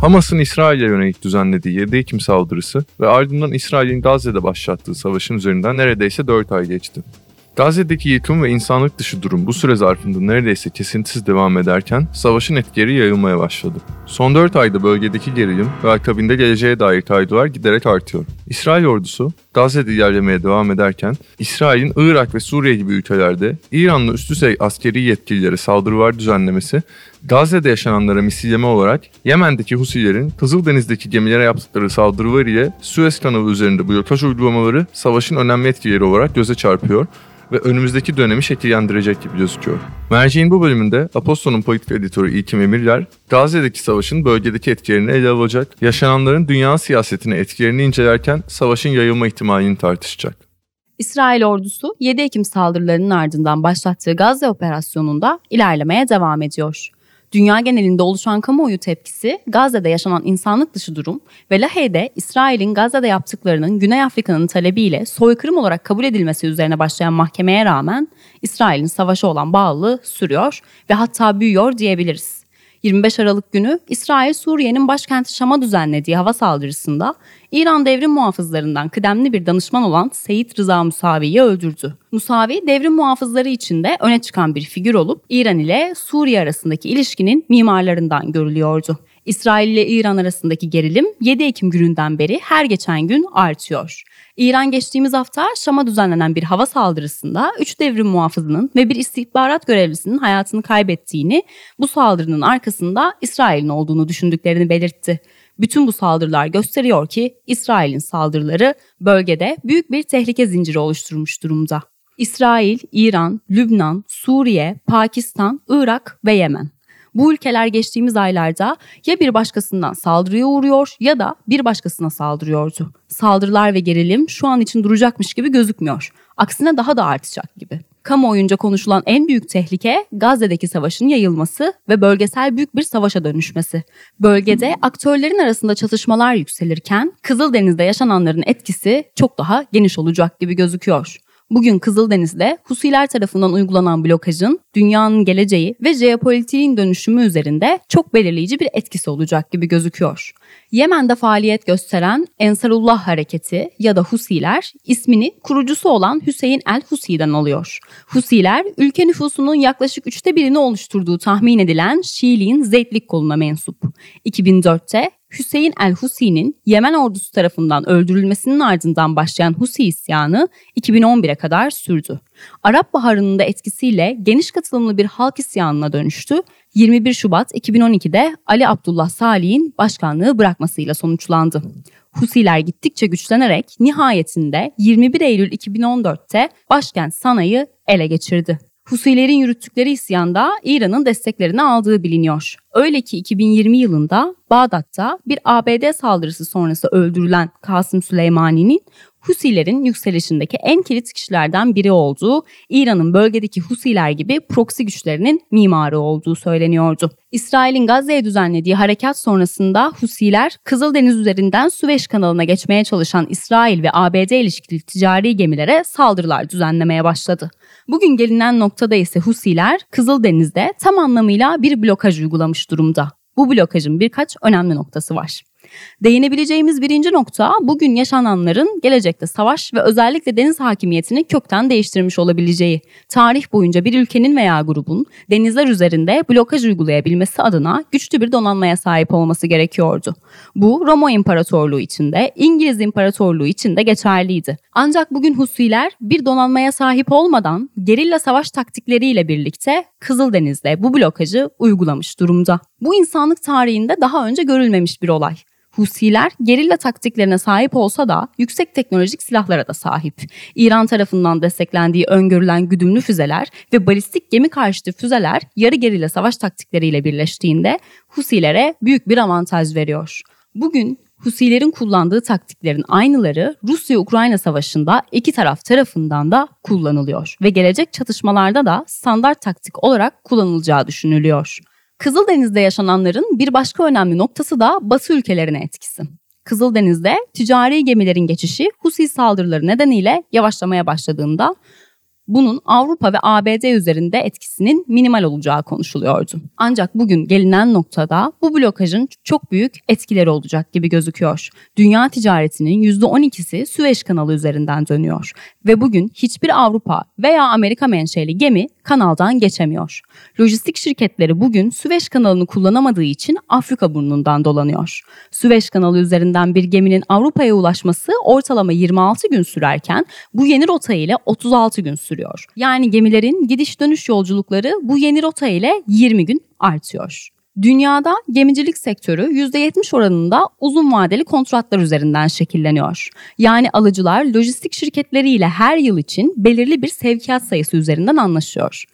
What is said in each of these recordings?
Hamas'ın İsrail'e yönelik düzenlediği 7 Ekim saldırısı ve ardından İsrail'in Gazze'de başlattığı savaşın üzerinden neredeyse 4 ay geçti. Gazze'deki yıkım ve insanlık dışı durum bu süre zarfında neredeyse kesintisiz devam ederken savaşın etkileri yayılmaya başladı. Son 4 ayda bölgedeki gerilim ve akabinde geleceğe dair kaygılar giderek artıyor. İsrail ordusu Gazze'de ilerlemeye devam ederken İsrail'in Irak ve Suriye gibi ülkelerde İranlı üst düzey askeri yetkililere saldırılar düzenlemesi Gazze'de yaşananlara misilleme olarak Yemen'deki Husilerin Kızıldeniz'deki gemilere yaptıkları saldırılar ile Suez kanalı üzerinde blokaj uygulamaları savaşın önemli etkileri olarak göze çarpıyor ve önümüzdeki dönemi şekillendirecek gibi gözüküyor. Merceğin bu bölümünde Aposto'nun politik editörü İlkim Emirler, Gazze'deki savaşın bölgedeki etkilerini ele alacak, yaşananların dünya siyasetine etkilerini incelerken savaşın yayılma ihtimalini tartışacak. İsrail ordusu 7 Ekim saldırılarının ardından başlattığı Gazze operasyonunda ilerlemeye devam ediyor. Dünya genelinde oluşan kamuoyu tepkisi Gazze'de yaşanan insanlık dışı durum ve Lahey'de İsrail'in Gazze'de yaptıklarının Güney Afrika'nın talebiyle soykırım olarak kabul edilmesi üzerine başlayan mahkemeye rağmen İsrail'in savaşa olan bağlılığı sürüyor ve hatta büyüyor diyebiliriz. 25 Aralık günü İsrail Suriye'nin başkenti Şam'a düzenlediği hava saldırısında İran devrim muhafızlarından kıdemli bir danışman olan Seyit Rıza Musavi'yi öldürdü. Musavi devrim muhafızları içinde öne çıkan bir figür olup İran ile Suriye arasındaki ilişkinin mimarlarından görülüyordu. İsrail ile İran arasındaki gerilim 7 Ekim gününden beri her geçen gün artıyor. İran geçtiğimiz hafta Şam'a düzenlenen bir hava saldırısında 3 devrim muhafızının ve bir istihbarat görevlisinin hayatını kaybettiğini, bu saldırının arkasında İsrail'in olduğunu düşündüklerini belirtti. Bütün bu saldırılar gösteriyor ki İsrail'in saldırıları bölgede büyük bir tehlike zinciri oluşturmuş durumda. İsrail, İran, Lübnan, Suriye, Pakistan, Irak ve Yemen. Bu ülkeler geçtiğimiz aylarda ya bir başkasından saldırıya uğruyor ya da bir başkasına saldırıyordu. Saldırılar ve gerilim şu an için duracakmış gibi gözükmüyor. Aksine daha da artacak gibi. Kamuoyunca konuşulan en büyük tehlike Gazze'deki savaşın yayılması ve bölgesel büyük bir savaşa dönüşmesi. Bölgede aktörlerin arasında çatışmalar yükselirken Kızıldeniz'de yaşananların etkisi çok daha geniş olacak gibi gözüküyor. Bugün Kızıldeniz'de Husiler tarafından uygulanan blokajın dünyanın geleceği ve jeopolitiğin dönüşümü üzerinde çok belirleyici bir etkisi olacak gibi gözüküyor. Yemen'de faaliyet gösteren Ensarullah Hareketi ya da Husiler ismini kurucusu olan Hüseyin el Husi'den alıyor. Husiler ülke nüfusunun yaklaşık üçte birini oluşturduğu tahmin edilen Şiiliğin Zeytlik koluna mensup. 2004'te Hüseyin el-Husi'nin Yemen ordusu tarafından öldürülmesinin ardından başlayan Husi isyanı 2011'e kadar sürdü. Arap Baharı'nın da etkisiyle geniş katılımlı bir halk isyanına dönüştü. 21 Şubat 2012'de Ali Abdullah Salih'in başkanlığı bırakmasıyla sonuçlandı. Husiler gittikçe güçlenerek nihayetinde 21 Eylül 2014'te başkent Sana'yı ele geçirdi. Husilerin yürüttükleri isyanda İran'ın desteklerini aldığı biliniyor. Öyle ki 2020 yılında Bağdat'ta bir ABD saldırısı sonrası öldürülen Kasım Süleymani'nin Husilerin yükselişindeki en kilit kişilerden biri olduğu, İran'ın bölgedeki Husiler gibi proksi güçlerinin mimarı olduğu söyleniyordu. İsrail'in Gazze'ye düzenlediği harekat sonrasında Husiler, Kızıldeniz üzerinden Süveyş kanalına geçmeye çalışan İsrail ve ABD ilişkili ticari gemilere saldırılar düzenlemeye başladı. Bugün gelinen noktada ise Husiler Kızıldeniz'de tam anlamıyla bir blokaj uygulamış durumda. Bu blokajın birkaç önemli noktası var. Değinebileceğimiz birinci nokta bugün yaşananların gelecekte savaş ve özellikle deniz hakimiyetini kökten değiştirmiş olabileceği. Tarih boyunca bir ülkenin veya grubun denizler üzerinde blokaj uygulayabilmesi adına güçlü bir donanmaya sahip olması gerekiyordu. Bu Roma İmparatorluğu içinde, İngiliz İmparatorluğu içinde geçerliydi. Ancak bugün Husiler bir donanmaya sahip olmadan gerilla savaş taktikleriyle birlikte Kızıldeniz'de bu blokajı uygulamış durumda. Bu insanlık tarihinde daha önce görülmemiş bir olay. Husiler gerilla taktiklerine sahip olsa da yüksek teknolojik silahlara da sahip. İran tarafından desteklendiği öngörülen güdümlü füzeler ve balistik gemi karşıtı füzeler yarı gerilla savaş taktikleriyle birleştiğinde Husilere büyük bir avantaj veriyor. Bugün Husilerin kullandığı taktiklerin aynıları Rusya-Ukrayna savaşında iki taraf tarafından da kullanılıyor ve gelecek çatışmalarda da standart taktik olarak kullanılacağı düşünülüyor. Kızıldeniz'de yaşananların bir başka önemli noktası da Batı ülkelerine etkisi. Kızıldeniz'de ticari gemilerin geçişi Husi saldırıları nedeniyle yavaşlamaya başladığında bunun Avrupa ve ABD üzerinde etkisinin minimal olacağı konuşuluyordu. Ancak bugün gelinen noktada bu blokajın çok büyük etkileri olacak gibi gözüküyor. Dünya ticaretinin %12'si Süveyş kanalı üzerinden dönüyor ve bugün hiçbir Avrupa veya Amerika menşeli gemi kanaldan geçemiyor. Lojistik şirketleri bugün Süveyş kanalını kullanamadığı için Afrika burnundan dolanıyor. Süveyş kanalı üzerinden bir geminin Avrupa'ya ulaşması ortalama 26 gün sürerken bu yeni rota ile 36 gün sürüyor. Yani gemilerin gidiş dönüş yolculukları bu yeni rota ile 20 gün artıyor. Dünyada gemicilik sektörü %70 oranında uzun vadeli kontratlar üzerinden şekilleniyor. Yani alıcılar lojistik şirketleriyle her yıl için belirli bir sevkiyat sayısı üzerinden anlaşıyor.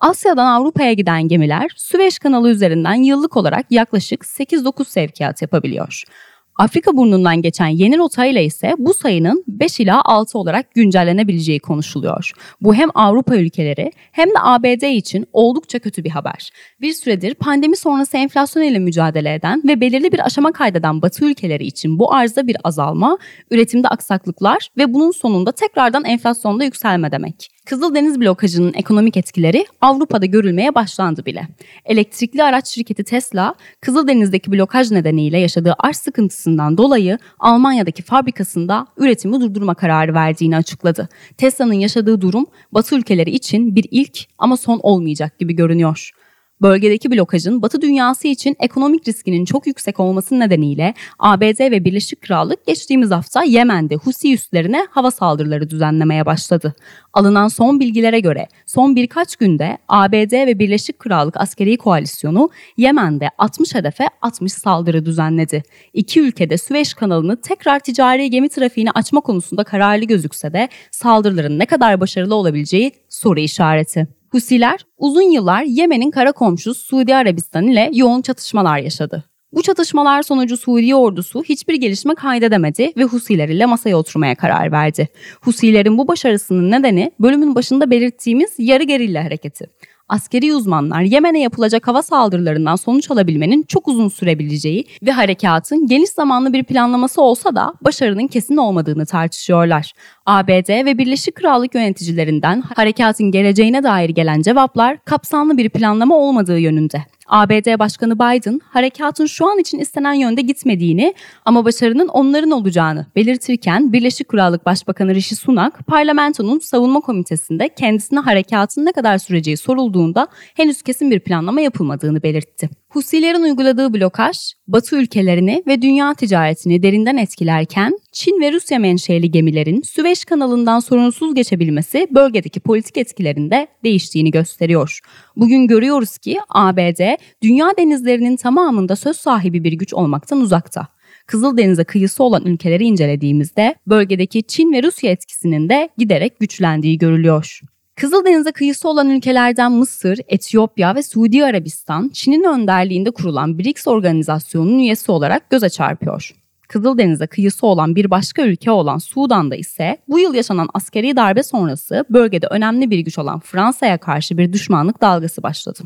Asya'dan Avrupa'ya giden gemiler Süveyş kanalı üzerinden yıllık olarak yaklaşık 8-9 sevkiyat yapabiliyor. Afrika burnundan geçen yeni rotayla ise bu sayının 5 ila 6 olarak güncellenebileceği konuşuluyor. Bu hem Avrupa ülkeleri hem de ABD için oldukça kötü bir haber. Bir süredir pandemi sonrası enflasyon ile mücadele eden ve belirli bir aşama kaydeden Batı ülkeleri için bu arzda bir azalma, üretimde aksaklıklar ve bunun sonunda tekrardan enflasyonda yükselme demek. Kızıldeniz blokajının ekonomik etkileri Avrupa'da görülmeye başlandı bile. Elektrikli araç şirketi Tesla, Kızıldeniz'deki blokaj nedeniyle yaşadığı arz sıkıntısından dolayı Almanya'daki fabrikasında üretimi durdurma kararı verdiğini açıkladı. Tesla'nın yaşadığı durum Batı ülkeleri için bir ilk ama son olmayacak gibi görünüyor. Bölgedeki blokajın Batı dünyası için ekonomik riskinin çok yüksek olması nedeniyle ABD ve Birleşik Krallık geçtiğimiz hafta Yemen'de Husi üslerine hava saldırıları düzenlemeye başladı. Alınan son bilgilere göre son birkaç günde ABD ve Birleşik Krallık askeri koalisyonu Yemen'de 60 hedefe 60 saldırı düzenledi. İki ülkede Süveyş kanalını tekrar ticari gemi trafiğini açma konusunda kararlı gözükse de saldırıların ne kadar başarılı olabileceği soru işareti. Husiler uzun yıllar Yemen'in kara komşusu Suudi Arabistan ile yoğun çatışmalar yaşadı. Bu çatışmalar sonucu Suudi ordusu hiçbir gelişme kaydedemedi ve Husiler ile masaya oturmaya karar verdi. Husilerin bu başarısının nedeni bölümün başında belirttiğimiz yarı gerilla hareketi askeri uzmanlar Yemen'e yapılacak hava saldırılarından sonuç alabilmenin çok uzun sürebileceği ve harekatın geniş zamanlı bir planlaması olsa da başarının kesin olmadığını tartışıyorlar. ABD ve Birleşik Krallık yöneticilerinden harekatın geleceğine dair gelen cevaplar kapsamlı bir planlama olmadığı yönünde. ABD Başkanı Biden harekatın şu an için istenen yönde gitmediğini ama başarının onların olacağını belirtirken Birleşik Krallık Başbakanı Rishi Sunak parlamentonun savunma komitesinde kendisine harekatın ne kadar süreceği sorulduğunda henüz kesin bir planlama yapılmadığını belirtti. Husilerin uyguladığı blokaj, Batı ülkelerini ve dünya ticaretini derinden etkilerken Çin ve Rusya menşeli gemilerin Süveyş kanalından sorunsuz geçebilmesi bölgedeki politik etkilerinde değiştiğini gösteriyor. Bugün görüyoruz ki ABD dünya denizlerinin tamamında söz sahibi bir güç olmaktan uzakta. Kızıldeniz'e kıyısı olan ülkeleri incelediğimizde bölgedeki Çin ve Rusya etkisinin de giderek güçlendiği görülüyor. Kızıldeniz'e kıyısı olan ülkelerden Mısır, Etiyopya ve Suudi Arabistan, Çin'in önderliğinde kurulan BRICS organizasyonunun üyesi olarak göze çarpıyor. Kızıldeniz'e kıyısı olan bir başka ülke olan Sudan'da ise bu yıl yaşanan askeri darbe sonrası bölgede önemli bir güç olan Fransa'ya karşı bir düşmanlık dalgası başladı.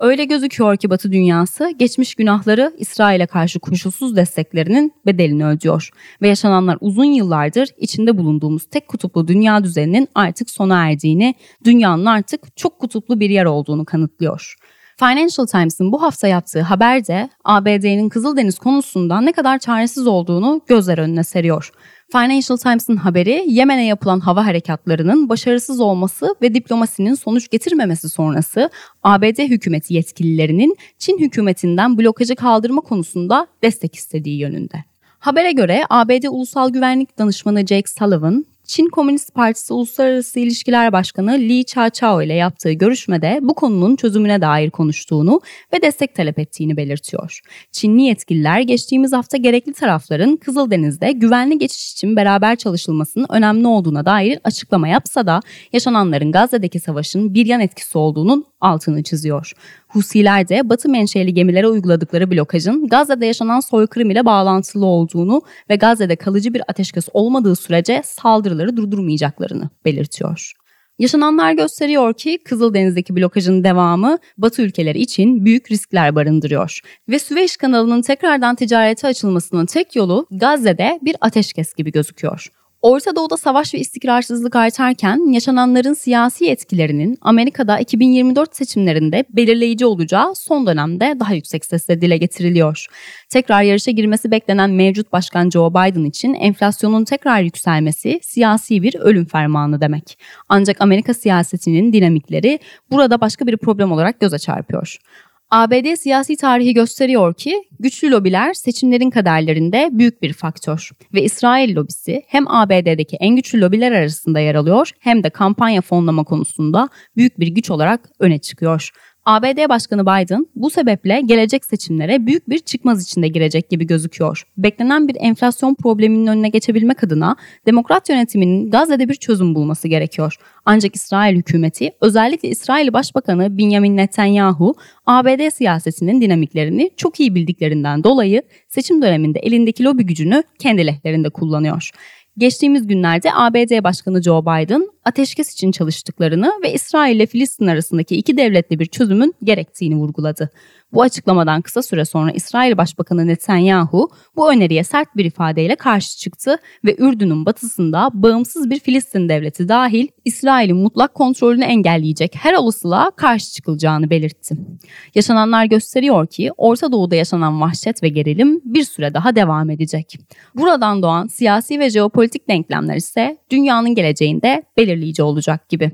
Öyle gözüküyor ki Batı dünyası geçmiş günahları İsrail'e karşı koşulsuz desteklerinin bedelini ödüyor ve yaşananlar uzun yıllardır içinde bulunduğumuz tek kutuplu dünya düzeninin artık sona erdiğini, dünyanın artık çok kutuplu bir yer olduğunu kanıtlıyor. Financial Times'ın bu hafta yaptığı haber de ABD'nin Kızıldeniz konusunda ne kadar çaresiz olduğunu gözler önüne seriyor. Financial Times'ın haberi Yemen'e yapılan hava harekatlarının başarısız olması ve diplomasinin sonuç getirmemesi sonrası ABD hükümeti yetkililerinin Çin hükümetinden blokajı kaldırma konusunda destek istediği yönünde. Habere göre ABD Ulusal Güvenlik Danışmanı Jake Sullivan, Çin Komünist Partisi Uluslararası İlişkiler Başkanı Li Chaochao ile yaptığı görüşmede bu konunun çözümüne dair konuştuğunu ve destek talep ettiğini belirtiyor. Çinli yetkililer geçtiğimiz hafta gerekli tarafların Kızıldeniz'de güvenli geçiş için beraber çalışılmasının önemli olduğuna dair açıklama yapsa da yaşananların Gazze'deki savaşın bir yan etkisi olduğunun altını çiziyor. Husiler de Batı menşeli gemilere uyguladıkları blokajın Gazze'de yaşanan soykırım ile bağlantılı olduğunu ve Gazze'de kalıcı bir ateşkes olmadığı sürece saldırıları durdurmayacaklarını belirtiyor. Yaşananlar gösteriyor ki Kızıldeniz'deki blokajın devamı Batı ülkeleri için büyük riskler barındırıyor. Ve Süveyş kanalının tekrardan ticarete açılmasının tek yolu Gazze'de bir ateşkes gibi gözüküyor. Orta Doğu'da savaş ve istikrarsızlık artarken yaşananların siyasi etkilerinin Amerika'da 2024 seçimlerinde belirleyici olacağı son dönemde daha yüksek sesle dile getiriliyor. Tekrar yarışa girmesi beklenen mevcut başkan Joe Biden için enflasyonun tekrar yükselmesi siyasi bir ölüm fermanı demek. Ancak Amerika siyasetinin dinamikleri burada başka bir problem olarak göze çarpıyor. ABD siyasi tarihi gösteriyor ki güçlü lobiler seçimlerin kaderlerinde büyük bir faktör ve İsrail lobisi hem ABD'deki en güçlü lobiler arasında yer alıyor hem de kampanya fonlama konusunda büyük bir güç olarak öne çıkıyor. ABD Başkanı Biden bu sebeple gelecek seçimlere büyük bir çıkmaz içinde girecek gibi gözüküyor. Beklenen bir enflasyon probleminin önüne geçebilmek adına demokrat yönetiminin Gazze'de bir çözüm bulması gerekiyor. Ancak İsrail hükümeti özellikle İsrail Başbakanı Benjamin Netanyahu ABD siyasetinin dinamiklerini çok iyi bildiklerinden dolayı seçim döneminde elindeki lobi gücünü kendi lehlerinde kullanıyor. Geçtiğimiz günlerde ABD Başkanı Joe Biden ateşkes için çalıştıklarını ve İsrail ile Filistin arasındaki iki devletli bir çözümün gerektiğini vurguladı. Bu açıklamadan kısa süre sonra İsrail Başbakanı Netanyahu bu öneriye sert bir ifadeyle karşı çıktı ve Ürdün'ün batısında bağımsız bir Filistin devleti dahil İsrail'in mutlak kontrolünü engelleyecek her olasılığa karşı çıkılacağını belirtti. Yaşananlar gösteriyor ki Orta Doğu'da yaşanan vahşet ve gerilim bir süre daha devam edecek. Buradan doğan siyasi ve jeopolitik denklemler ise dünyanın geleceğinde belirleyici olacak gibi.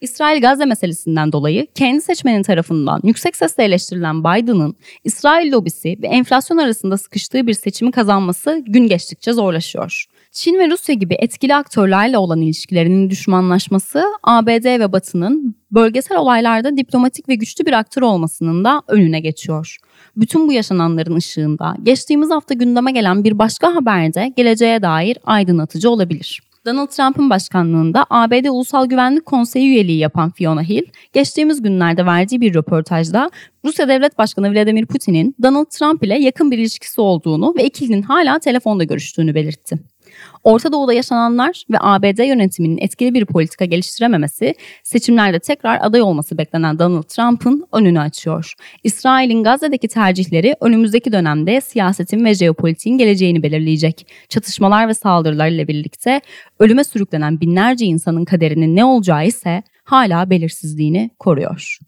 İsrail Gazze meselesinden dolayı kendi seçmenin tarafından yüksek sesle eleştirilen Biden'ın İsrail lobisi ve enflasyon arasında sıkıştığı bir seçimi kazanması gün geçtikçe zorlaşıyor. Çin ve Rusya gibi etkili aktörlerle olan ilişkilerinin düşmanlaşması ABD ve Batı'nın bölgesel olaylarda diplomatik ve güçlü bir aktör olmasının da önüne geçiyor. Bütün bu yaşananların ışığında geçtiğimiz hafta gündeme gelen bir başka haber de geleceğe dair aydınlatıcı olabilir. Donald Trump'ın başkanlığında ABD Ulusal Güvenlik Konseyi üyeliği yapan Fiona Hill, geçtiğimiz günlerde verdiği bir röportajda Rusya Devlet Başkanı Vladimir Putin'in Donald Trump ile yakın bir ilişkisi olduğunu ve ikilinin hala telefonda görüştüğünü belirtti. Orta Doğu'da yaşananlar ve ABD yönetiminin etkili bir politika geliştirememesi, seçimlerde tekrar aday olması beklenen Donald Trump'ın önünü açıyor. İsrail'in Gazze'deki tercihleri önümüzdeki dönemde siyasetin ve jeopolitiğin geleceğini belirleyecek. Çatışmalar ve saldırılar ile birlikte ölüme sürüklenen binlerce insanın kaderinin ne olacağı ise hala belirsizliğini koruyor.